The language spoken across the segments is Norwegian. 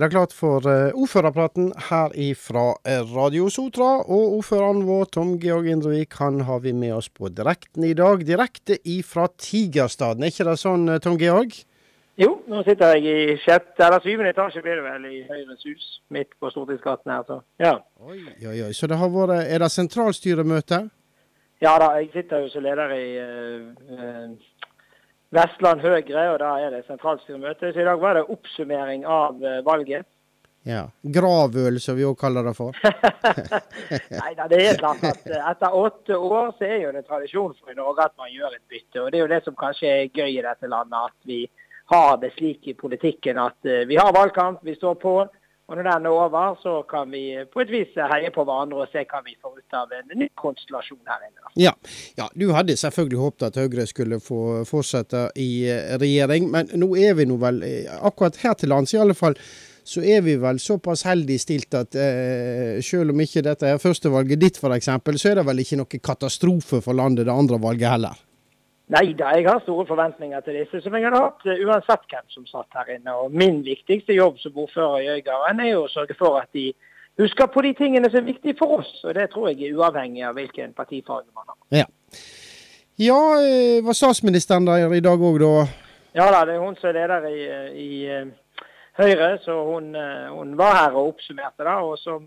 er det klart for eh, ordførerpraten her ifra eh, Radio Sotra. Og ordføreren vår, Tom Georg Indrevik, han har vi med oss på direkten i dag. Direkte ifra Tigerstaden, er ikke det sånn, eh, Tom Georg? Jo, nå sitter jeg i sjette eller syvende etasje blir det vel i Høyres hus, midt på Stortingsgaten her. Så ja. Oi, oi, oi. Så det har vært Er det sentralstyremøte? Ja da, jeg sitter jo som leder i uh, uh, Vestland Høyre, og da er det sentralstyremøte. Så i dag var det oppsummering av uh, valget. Ja. Gravøl, som vi òg kaller det for. Nei da, det er klart at etter åtte år så er jo det tradisjon for i Norge at man gjør et bytte. Og det er jo det som kanskje er gøy i dette landet, at vi har det slik i politikken at vi har valgkamp, vi står på. Og når den er over, så kan vi på et vis heie på hverandre og se hva vi får ut av en ny konstellasjon her inne. Ja. ja, du hadde selvfølgelig håpet at Høyre skulle få fortsette i regjering, men nå er vi nå vel, akkurat her til lands i alle fall, så er vi vel såpass heldig stilt at eh, selv om ikke dette er førstevalget ditt f.eks., så er det vel ikke noe katastrofe for landet det andre valget heller? Nei da, jeg har store forventninger til disse, som jeg hadde hatt uansett hvem som satt her inne. Og Min viktigste jobb som ordfører i Øygarden er jo å sørge for at de husker på de tingene som er viktige for oss. Og det tror jeg er uavhengig av hvilken partifarge man har. Ja, ja var statsministeren der i dag òg, da? Ja da, det er hun som er leder i, i Høyre, så hun, hun, var her og oppsummerte da, og som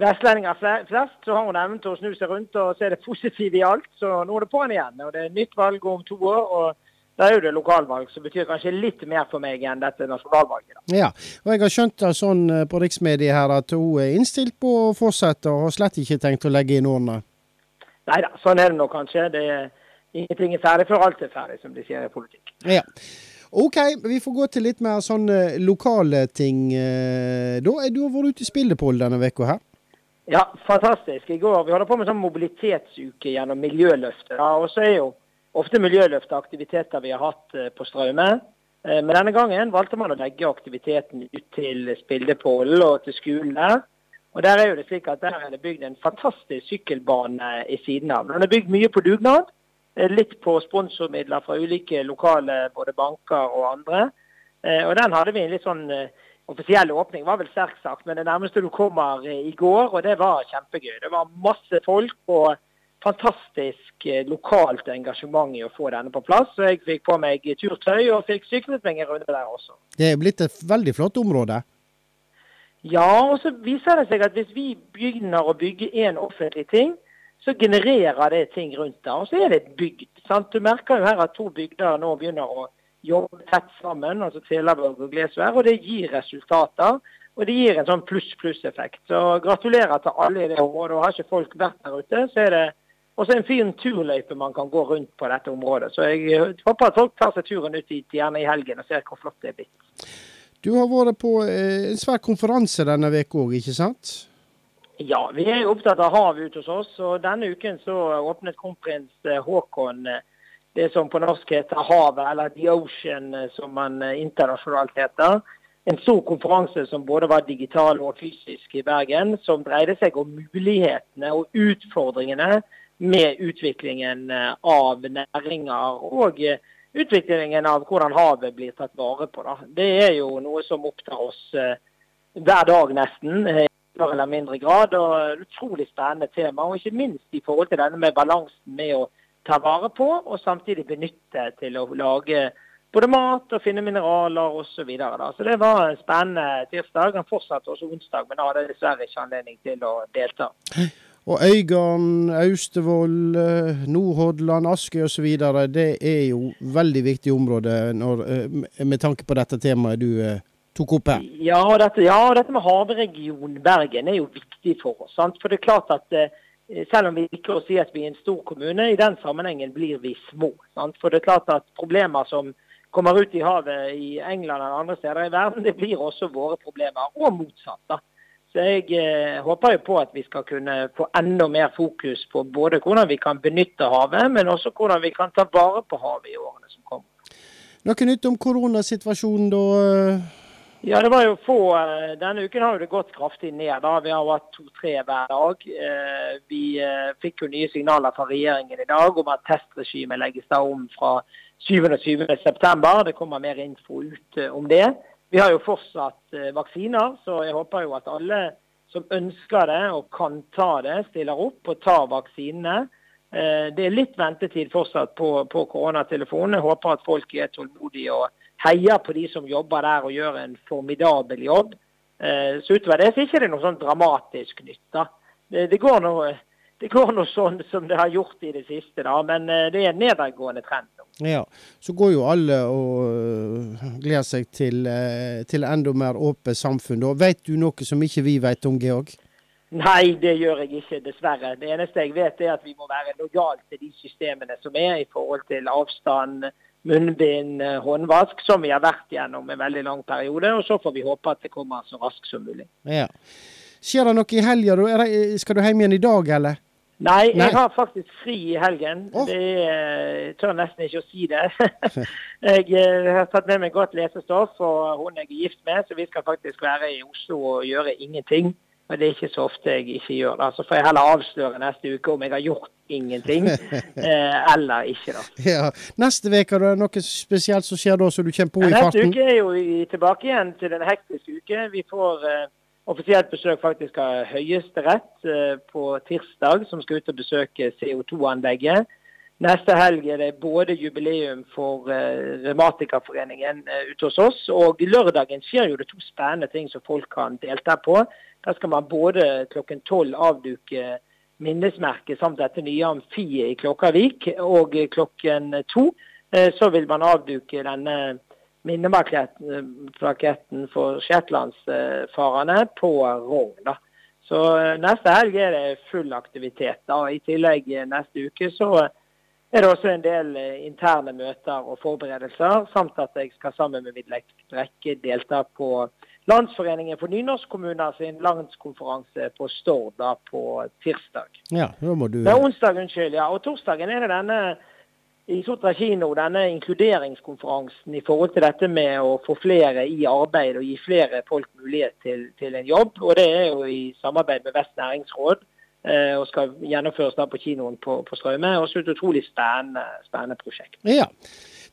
vestlendinger flest, så har hun evnen til å snu seg rundt og se det positive i alt. Så nå er det på'n igjen. og Det er nytt valg om to år. og da er jo det lokalvalg, som betyr kanskje litt mer for meg enn dette nasjonalvalget. Da. Ja, og jeg har skjønt det sånn på riksmediet her at hun er innstilt på å fortsette, og har slett ikke tenkt å legge inn årene? Nei da, sånn er det nå kanskje. Det er, ingenting er ferdig før alt er ferdig, som de sier i politikk. Ja. OK, vi får gå til litt mer sånne lokale ting. Da, er Du har vært ute i Spildepol denne uka her? Ja, fantastisk. I går, Vi holder på med sånn mobilitetsuke gjennom Miljøløftet. Ja, og så er jo ofte Miljøløftet aktiviteter vi har hatt på Straume. Men denne gangen valgte man å legge aktiviteten ut til Spildepollen og til skolen der. Og Der er jo det slik at der er det bygd en fantastisk sykkelbane i siden av. Den er bygd mye på dugnad. Litt på sponsormidler fra ulike lokale både banker og andre. Og Den hadde vi en litt sånn offisiell åpning var vel sterkt sagt, men det nærmeste du kommer i går, og det var kjempegøy. Det var masse folk og fantastisk lokalt engasjement i å få denne på plass. Så jeg fikk på meg turtøy og fikk syklet meg en runde der også. Det er blitt et veldig flott område? Ja, og så viser det seg at hvis vi begynner å bygge en offentlig ting, så genererer det ting rundt der. Og så er det et bygd. sant? Du merker jo her at to bygder nå begynner å jobbe tett sammen, altså Teleborg og Glesvær, og det gir resultater. Og det gir en sånn pluss-pluss-effekt. Så gratulerer til alle i det området. og Har ikke folk vært der ute, så er det også en fin turløype man kan gå rundt på dette området. Så jeg håper at folk tar seg turen ut dit gjerne i helgen og ser hvor flott det er blitt. Du har vært på en svær konferanse denne uka òg, ikke sant? Ja, vi er jo opptatt av hav ute hos oss. og Denne uken så åpnet kronprins Haakon det som på norsk heter havet, eller The Ocean som man internasjonalt heter. En stor konferanse som både var digital og fysisk i Bergen, som dreide seg om mulighetene og utfordringene med utviklingen av næringer og utviklingen av hvordan havet blir tatt vare på. Da. Det er jo noe som opptar oss hver dag nesten, i større eller mindre grad. og Utrolig spennende tema, og ikke minst i forhold til denne med balansen med å ta vare på, og samtidig benytte til å lage både mat og finne mineraler osv. Så, videre, så det var en spennende tirsdag. Den fortsatte også onsdag, men hadde dessverre ikke anledning til å delta. Og Øygarden, Austevoll, Nordhordland, Askøy osv. Det er jo veldig viktige områder når, med tanke på dette temaet du tok opp her. Ja, dette, ja, dette med havregionen Bergen er jo viktig for oss. Sant? For det er klart at selv om vi liker å si at vi er en stor kommune, i den sammenhengen blir vi små. Sant? For det er klart at problemer som kommer ut i havet i England eller andre steder i verden, det blir også våre problemer, og motsatt. da. Så jeg eh, håper jo på at vi skal kunne få enda mer fokus på både hvordan vi kan benytte havet, men også hvordan vi kan ta vare på havet i årene som kommer. Noe nytt om koronasituasjonen da? Ja, det var jo få. Denne uken har det gått kraftig ned. da. Vi har hatt to-tre hver dag. Vi fikk jo nye signaler fra regjeringen i dag om at testregimet legges da om fra 27.9. Det kommer mer info ut om det. Vi har jo fortsatt vaksiner, så jeg håper jo at alle som ønsker det og kan ta det, stiller opp og tar vaksinene. Det er litt ventetid fortsatt på, på koronatelefonen. Jeg håper at folk er tålmodige og heier på de som jobber der og gjør en formidabel jobb. Så utover det så er det ikke noe sånn dramatisk nytt. da. Det, går noe det går nå sånn som det har gjort i det siste, da, men det er en nedadgående trend. nå. Ja, Så går jo alle og gleder seg til, til enda mer åpent samfunn. da. Vet du noe som ikke vi vet om, Georg? Nei, det gjør jeg ikke, dessverre. Det eneste jeg vet er at vi må være lojale til de systemene som er i forhold til avstand, munnbind, håndvask, som vi har vært gjennom en veldig lang periode. Og så får vi håpe at det kommer så raskt som mulig. Ja. Skjer det noe i helga? Skal du hjem igjen i dag, eller? Nei, jeg har faktisk fri i helgen. Oh. Det jeg tør nesten ikke å si det. jeg har tatt med meg godt lesestoff, og hun jeg er gift med, så vi skal faktisk være i Oslo og gjøre ingenting. Og det er ikke så ofte jeg ikke gjør det. Så får jeg heller avsløre neste uke om jeg har gjort ingenting eh, eller ikke. da. Ja. Neste uke er det noe spesielt som skjer da, så du kommer på i farten? Neste uke er jo tilbake igjen til en hektisk uke. Vi får eh, offisielt besøk faktisk av Høyesterett eh, på tirsdag, som skal ut og besøke CO2-anlegget. Neste helg er det både jubileum for uh, Revmatikerforeningen uh, ute hos oss, og lørdagen skjer jo det to spennende ting som folk kan delta på. Der skal man både klokken tolv avduke minnesmerket samt dette nye amfiet i Klokkarvik, og klokken to uh, så vil man avduke denne minneplaketten for shetlandsfarerne på Rogn. Så neste helg er det full aktivitet. da. I tillegg neste uke så er det også en del interne møter og forberedelser, samt at jeg skal sammen med Vidlek Brekke delta på Landsforeningen for nynorskkommuner sin landskonferanse på Stord da på tirsdag. Ja, da må du... Det er onsdag, unnskyld. ja. Og torsdagen er det denne i Sotra kino, denne inkluderingskonferansen i forhold til dette med å få flere i arbeid og gi flere folk mulighet til, til en jobb. Og det er jo i samarbeid med Vest næringsråd eh, og skal gjennomføres da på kinoen på, på Straume. Også et utrolig spennende, spennende prosjekt. Ja.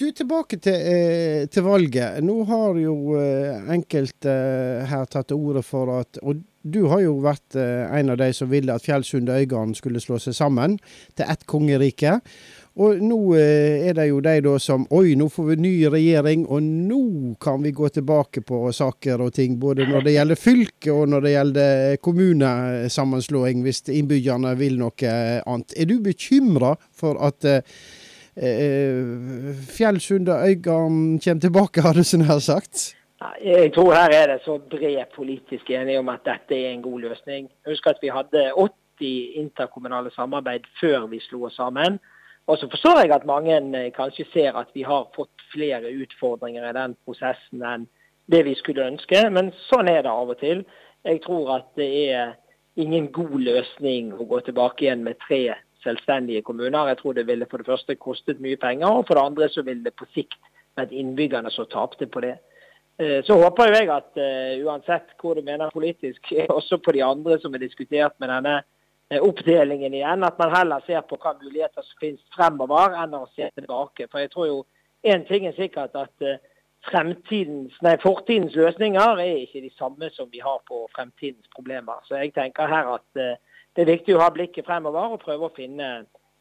Du, Tilbake til, eh, til, valget. Nå har jo eh, enkelte eh, her tatt til orde for at og du har jo vært eh, en av de som ville at Fjellsund og Øygarden skulle slå seg sammen til ett kongerike. Og nå eh, er det jo de da som Oi, nå får vi ny regjering, og nå kan vi gå tilbake på saker og ting. Både når det gjelder fylke og når det gjelder kommunesammenslåing, hvis innbyggerne vil noe annet. Er du bekymra for at eh, eh Fjellsund Øygarden kommer tilbake, har du sånn her sagt? Jeg tror her er det så bred politisk enighet om at dette er en god løsning. Husk at vi hadde 80 interkommunale samarbeid før vi slo oss sammen. Og så forstår jeg at mange eh, kanskje ser at vi har fått flere utfordringer i den prosessen enn det vi skulle ønske, men sånn er det av og til. Jeg tror at det er ingen god løsning å gå tilbake igjen med tre selvstendige kommuner. Jeg tror det ville for det første kostet mye penger, og for det andre så ville det på sikt vært innbyggerne som tapte på det. Eh, så håper jeg at uh, uansett hvor du mener politisk, også på de andre som er diskutert med denne Eh, oppdelingen igjen. At man heller ser på hva muligheter som finnes fremover, enn å se tilbake. For jeg tror jo én ting er sikkert at eh, fremtidens, nei, fortidens løsninger er ikke de samme som vi har på fremtidens problemer. Så jeg tenker her at eh, det er viktig å ha blikket fremover og prøve å finne,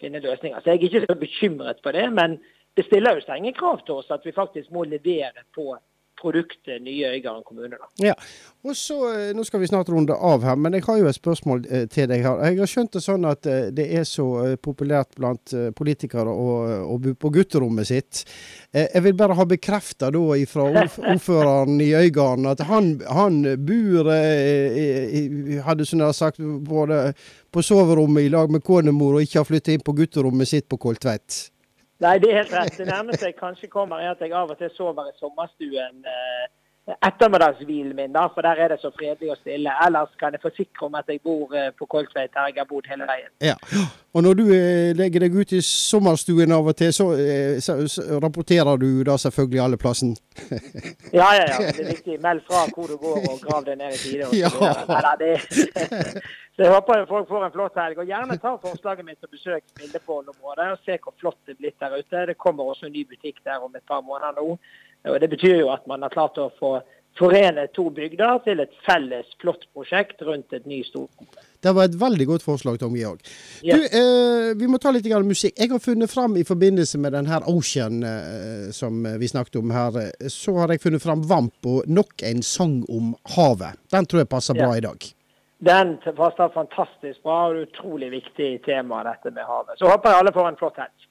finne løsninger. Så jeg er ikke så bekymret for det, men det stiller jo strenge krav til oss at vi faktisk må levere på produktet nye Øygarden kommune. Da. Ja, og så, eh, Nå skal vi snart runde av her, men jeg har jo et spørsmål eh, til deg. her. Jeg har skjønt det sånn at eh, det er så populært blant politikere å, å bo på gutterommet sitt. Jeg vil bare ha bekrefta fra ordføreren i Øygarden at han, han bor hadde sånn sagt, både på soverommet i lag med konemor og ikke har flyttet inn på gutterommet sitt på Koltvedt. Nei, det er helt rett. Det nærmeste jeg kanskje kommer, er at jeg av og til sover i sommerstuen eh, ettermiddagshvilen min, da, for der er det så fredelig og stille. Ellers kan jeg forsikre om at jeg bor eh, på Kolsveit, der jeg har bodd hele veien. Ja, Og når du eh, legger deg ut i sommerstuen av og til, så, eh, så, så rapporterer du da selvfølgelig alle plassen? ja, ja, ja. Det er viktig. Meld fra hvor du går, og grav deg ned i tide. Ja. Så jeg håper folk får en flott helg. Og gjerne ta forslaget mitt og besøk Smildepollen-området og se hvor flott det er blitt der ute. Det kommer også en ny butikk der om et par måneder nå. Og Det betyr jo at man har klart å få forene to bygder til et felles flott prosjekt rundt et ny storskole. Det var et veldig godt forslag, Tom Georg. Yes. Du, eh, vi må ta litt musikk. Jeg har funnet fram i forbindelse med den her Ocean eh, som vi snakket om her, eh, så har jeg funnet fram Vamp og nok en sang om havet. Den tror jeg passer bra Ja. i dag. Den passer fantastisk bra og utrolig viktig tema, dette med havet. Så håper jeg alle får en flott helg.